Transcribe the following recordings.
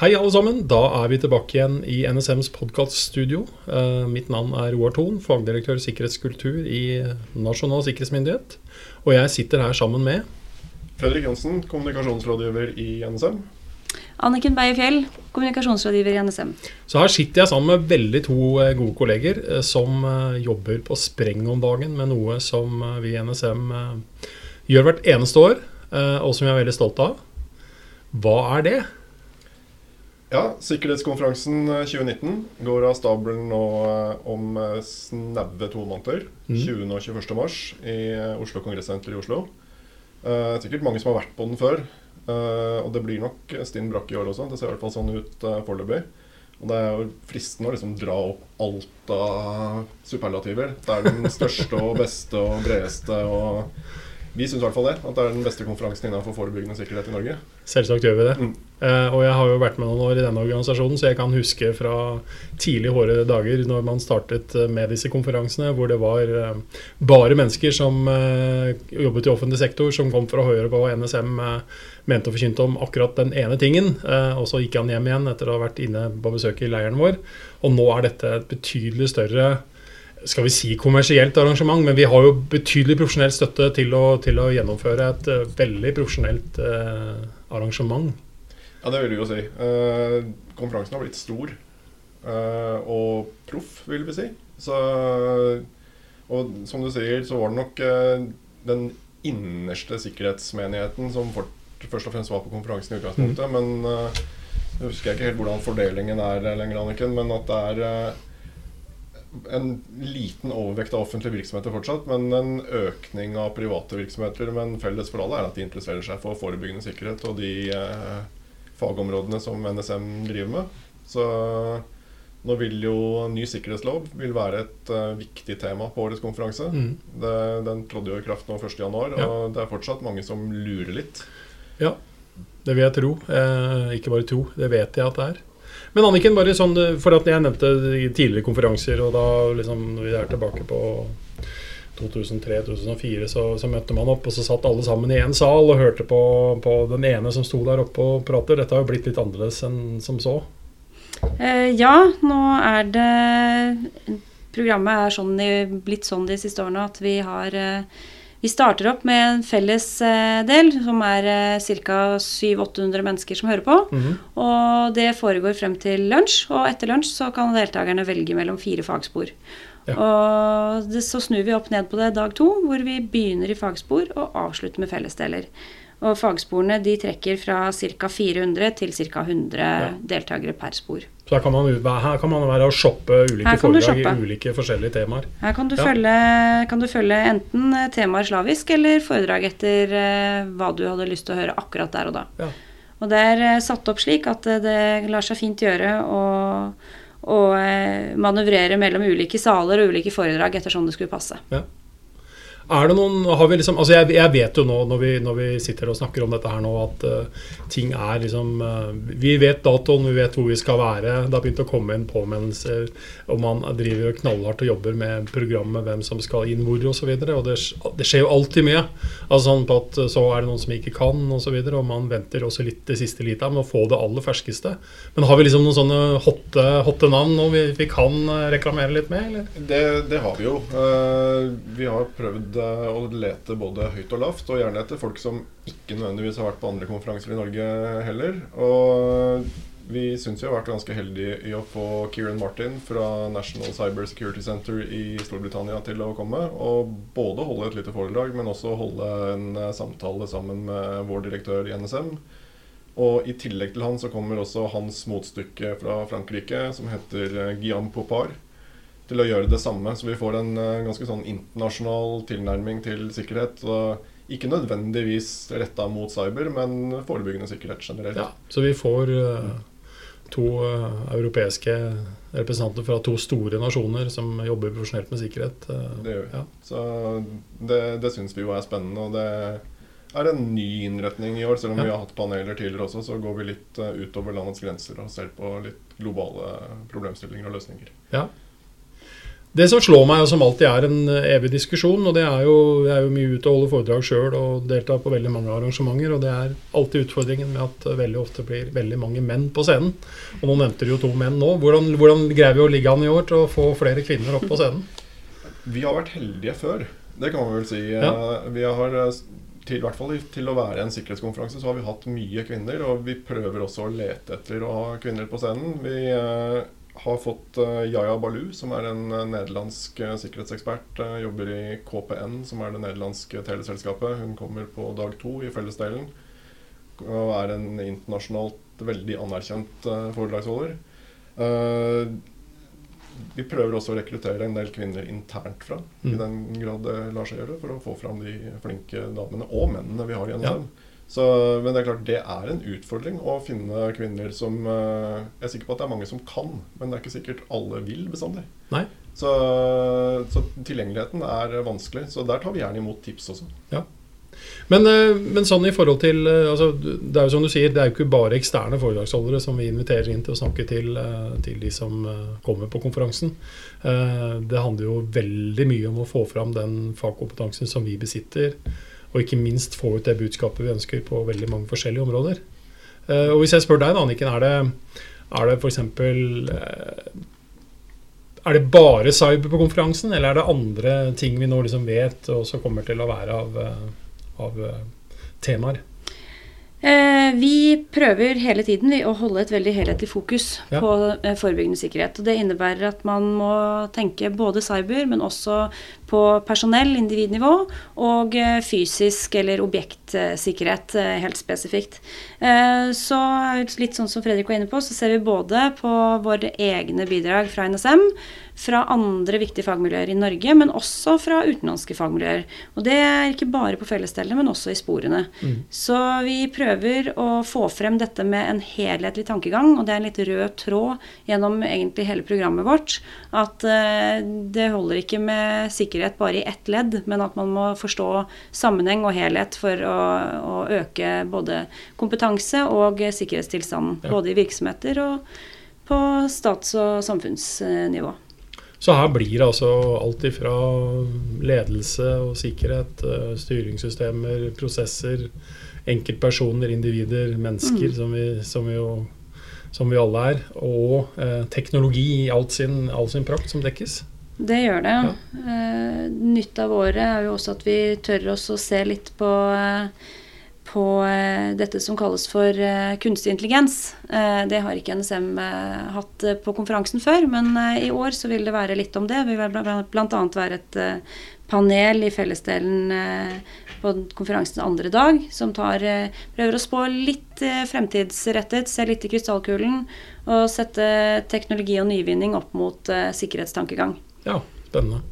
Hei, alle sammen. Da er vi tilbake igjen i NSMs podkaststudio. Uh, mitt navn er Roar Thon, fagdirektør sikkerhetskultur i Nasjonal sikkerhetsmyndighet. Og jeg sitter her sammen med Fredrik Jensen, kommunikasjonsrådgiver i NSM. Anniken Beyer Fjell, kommunikasjonsrådgiver i NSM. Så her sitter jeg sammen med veldig to eh, gode kolleger eh, som jobber på spreng om dagen med noe som vi i NSM gjør hvert eneste år, og som vi er veldig stolt av. Hva er det? Ja, Sikkerhetskonferansen 2019 eh, går av stabelen nå eh, om eh, snaue to måneder. Mm. 20. og 21. mars i Oslo Kongressenter i Oslo. Uh, sikkert mange som har vært på den før. Uh, og det blir nok stinn brakk i år også. Det ser i hvert fall sånn ut uh, foreløpig. Og det er jo fristende å liksom dra opp alt av superlativer. Det er den største og beste og bredeste og vi syns i hvert fall det. At det er den beste konferansen innenfor forebyggende sikkerhet i Norge. Selvsagt gjør vi det. Mm. Uh, og jeg har jo vært med noen år i denne organisasjonen, så jeg kan huske fra tidlig hårde dager når man startet eh, med disse konferansene, hvor det var uh, bare mennesker som uh, jobbet i offentlig sektor, som kom for å høre på hva NSM mente og forkynte om akkurat den ene tingen. og så gikk han hjem igjen etter å ha vært inne på besøk i leiren vår. Og nå er dette et betydelig større skal vi si kommersielt arrangement, men vi har jo betydelig profesjonell støtte til å, til å gjennomføre et uh, veldig profesjonelt uh, arrangement. Ja, det vil vi jo si. Uh, konferansen har blitt stor og proff, vil vi si. Så, og som du sier, så var det nok den innerste sikkerhetsmenigheten som for, først og fremst var på konferansen i utgangspunktet. Mm. Men jeg husker ikke helt hvordan fordelingen er lenger, Anniken, men at det er en liten overvekt av offentlige virksomheter fortsatt, men en økning av private virksomheter. Men felles for alle er at de interesserer seg for forebyggende sikkerhet og de eh, fagområdene som NSM driver med. Så nå vil jo ny sikkerhetslov vil være et uh, viktig tema på årets konferanse. Mm. Det, den trådde jo i kraft nå 1.1, ja. og det er fortsatt mange som lurer litt. Ja, det vil jeg tro. Eh, ikke bare tro, det vet jeg at det er. Men Anniken, bare sånn, for at jeg nevnte tidligere konferanser, og da liksom, vi er tilbake på 2003-2004, så, så, møtte man opp, og så satt alle sammen i én sal og hørte på, på, den ene som sto der oppe og prater. Dette har jo blitt litt annerledes enn som så? Uh, ja, nå er det Programmet er sånn, blitt sånn de siste årene at vi har uh, vi starter opp med en felles eh, del, som er eh, ca. 700-800 mennesker som hører på. Mm -hmm. Og det foregår frem til lunsj, og etter lunsj så kan deltakerne velge mellom fire fagspor. Ja. Og det, så snur vi opp ned på det dag to, hvor vi begynner i fagspor og avslutter med fellesdeler. Og fagsporene de trekker fra ca. 400 til ca. 100 ja. deltakere per spor. Så her kan man, her kan man være og shoppe ulike foredrag i ulike forskjellige temaer. Her kan du, ja. følge, kan du, følge, enten temaer slavisk eller foredrag etter uh, hva du hadde lyst til å høre akkurat der og da. Ja. Og det er uh, satt opp slik at det lar seg fint gjøre å, å manøvrere mellom ulike saler og ulike foredrag etter sånn det skulle passe. Ja. Er det noen har vi liksom, altså jeg, jeg vet jo nå når vi, når vi, sitter og snakker om dette her nå, at uh, ting er liksom uh, Vi vet datoen, vi vet hvor vi skal være. Det har begynt å komme inn påminnelser. Og man driver knallhardt og jobber med programmet, hvem som skal inn hvor osv. Og, så og det, det, skjer jo alltid mye. Altså sånn på at så er det noen som ikke kan osv. Og, så videre, og man venter også litt det siste lita med å få det aller ferskeste. Men har vi liksom noen sånne hotte, hotte navn nå vi, vi, kan eh, reklamere litt med? Eller? Det, det har vi jo. Uh, vi har prøvd å lete både høyt og lavt, og gjerne etter folk som ikke nødvendigvis har vært på andre konferanser i Norge heller. Og vi syns vi har vært ganske heldige i å få Kieran Martin fra National Cyber Security Center i Storbritannia til å komme. Og både holde et lite foredrag, men også holde en eh, samtale sammen med vår direktør i NSM. Og i tillegg til han så kommer også hans motstykke fra Frankrike, som heter eh, Guillaume Popard til å gjøre det samme. Så vi får en uh, ganske sånn internasjonal tilnærming til sikkerhet. Og ikke nødvendigvis retta mot cyber, men forebyggende sikkerhet generelt. Ja, så vi får uh, to uh, europeiske representanter fra to store nasjoner som jobber profesjonelt med sikkerhet. det gjør vi. Ja. Så det, det syns vi jo er spennende. og det er en ny innretning i år. Selv om ja. vi har hatt paneler tidligere også, så går vi litt utover landets grenser og ser på litt globale problemstillinger og løsninger. Ja, Det som slår meg, og som alltid er en evig diskusjon, og det er jo, jeg er jo mye ute og holder foredrag sjøl og deltar på veldig mange arrangementer, og det er alltid utfordringen med at veldig ofte blir veldig mange menn på scenen. Og nå nevnte du jo to menn nå. Hvordan, hvordan greier vi å ligge an i år til å få flere kvinner opp på scenen? Vi har vært heldige før, det kan man vel si. Ja. Vi har til, hvert fall til å være en sikkerhetskonferanse så har vi hatt mye kvinner, og vi prøver også å lete etter å ha kvinner på scenen. Vi eh, har fått uh, Yaya Balu, som er en uh, nederlandsk uh, sikkerhetsekspert. jobber i KPN, som er det nederlandske teleselskapet. Hun kommer på dag to i fellesdelen og er en internasjonalt veldig anerkjent foredragsholder. vi prøver også å rekruttere en del kvinner internt fra, mm. i den grad det lar seg gjøre, for å få fram de flinke damene og mennene vi har gjennom dem. Ja. Så, men det er klart det er en utfordring å finne kvinner som uh, Jeg er sikker på at det er mange som kan, men det er ikke sikkert alle vil bestandig. Nei. Så, så tilgjengeligheten er vanskelig. Så der tar vi gjerne imot tips også. Ja. Men, uh, men, sånn i forhold til uh, altså, Det er jo som du sier, det er jo ikke bare eksterne foredragsholdere som vi inviterer inn til å snakke til, til de som kommer på konferansen. det handler jo veldig mye om å få fram den fagkompetansen som vi besitter og ikke minst få ut det budskapet vi ønsker på veldig mange forskjellige områder. Uh, og Hvis jeg spør deg, da, Anniken, er det, er det f.eks. Uh, eh, er det bare cyber på konferansen, eller er det andre ting vi nå liksom vet og som kommer til å være av, eh, av temaer? Eh, vi prøver hele tiden å holde et veldig helhetlig fokus ja. på eh, forebyggende sikkerhet. og Det innebærer at man må tenke både cyber, men også på personell, individnivå, og eh, fysisk eller objektsikkerhet helt spesifikt. Så litt sånn som Fredrik var inne på, så ser vi både på våre egne bidrag fra NSM, fra andre viktige fagmiljøer i Norge, men også fra utenlandske fagmiljøer. Og det er ikke bare på fellesdelene, men også i sporene. Mm. Så vi prøver å få frem dette med en helhetlig tankegang, og det er en litt rød tråd gjennom egentlig hele programmet vårt. At det holder ikke med sikkerhet bare i ett ledd, men at man må forstå sammenheng og helhet for å, å øke både kompetanse og sikkerhetstilstanden. Ja. Både i virksomheter og på stats- og samfunnsnivå. Så her blir det altså alt ifra ledelse og sikkerhet, eh, styringssystemer, prosesser, enkeltpersoner, individer, mennesker, mm. som, vi, som, vi jo, som, vi, alle er, og eh, teknologi i all sin, all sin, prakt som dekkes. Det gjør det. Ja. Eh, nytt av året er jo også at vi tør oss å se litt på eh, på eh, dette som kalles for kunstig intelligens. Det har ikke NSM hatt på konferansen før, men i år så vil det være litt om det. Det vil bl.a. være et panel i fellesdelen på konferansens andre dag som tar, prøver å spå litt fremtidsrettet, se litt i krystallkulen og sette teknologi og nyvinning opp mot sikkerhetstankegang. Ja, spennende.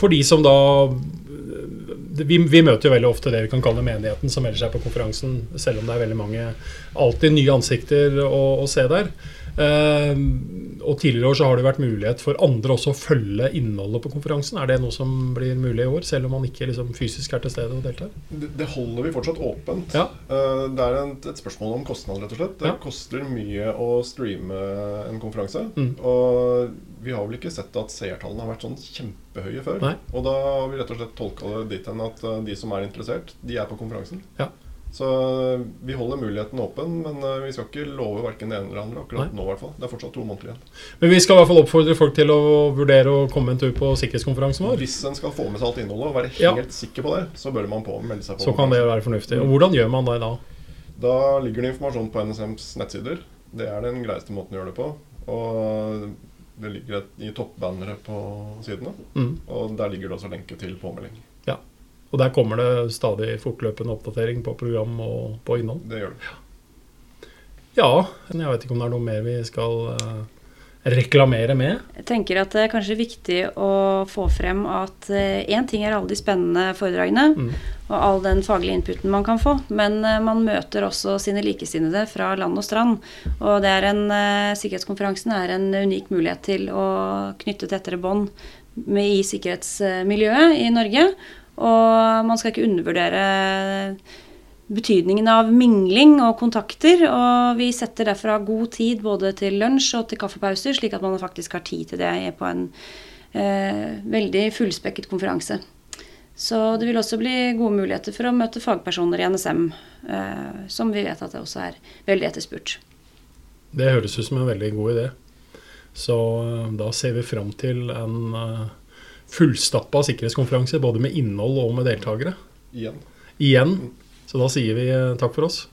For de som da vi, vi, møter jo veldig ofte det vi kan kalle menigheten som melder seg på konferansen, selv om det er veldig mange alltid nye ansikter å, å se der. Uh, og Tidligere år så har det vært mulighet for andre også å følge innholdet på konferansen. Er det noe som blir mulig i år, selv om man ikke liksom fysisk er til stede og deltar? Det, holder vi fortsatt åpent. Ja. Uh, det er et, et, spørsmål om kostnad, rett og slett. Det ja. koster mye å streame en konferanse. Mm. Og vi har vel ikke sett at seertallene har vært sånn kjempehøye før. Nei. Og da har vi rett og slett tolka det dit hen at eh, de som er interessert, de er på konferansen. Ja. Så eh, vi holder muligheten åpen, men eh, vi skal ikke love verken det ene eller andre akkurat Nei. nå. I hvert fall. Det er fortsatt to måneder igjen. Men vi skal i hvert fall oppfordre folk til å vurdere å komme en tur på sikkerhetskonferansen vår. Hvis en skal få med seg alt innholdet og være helt ja. sikker på det, så bør man på melde seg på. Så kan det være fornuftig. Og hvordan gjør man det da? Da ligger det informasjon på NSMs nettsider. Det er den greieste måten å gjøre det på. Og det ligger et, i toppbannere på sidene. Mm. Og der ligger det også lenke til påmelding. Og der kommer det stadig fortløpende oppdatering på program og på innhold. Det gjør det. Ja, men jeg vet ikke om det er noe mer vi skal uh, reklamere med? Jeg tenker at det er kanskje viktig å få frem at én uh, ting er alle de spennende foredragene mm. og all den faglige inputen man kan få, men uh, man møter også sine likesinnede fra land og strand. Og det er en, sikkerhetskonferansen er en unik mulighet til å knytte tettere bånd i sikkerhetsmiljøet i Norge. Og man skal ikke undervurdere betydningen av mingling og kontakter. Og vi setter derfor av god tid både til lunsj og til kaffepauser, slik at man faktisk har tid til det på en eh, veldig fullspekket konferanse. Så det vil også bli gode muligheter for å møte fagpersoner i NSM, eh, som vi vet at det også er veldig etterspurt. Det høres ut som en veldig god idé. Så eh, da ser vi fram til en uh, fullstappa sikkerhetskonferanse, både med innhold og med deltakere. Igjen. Igjen. Så da sier vi uh, takk for oss.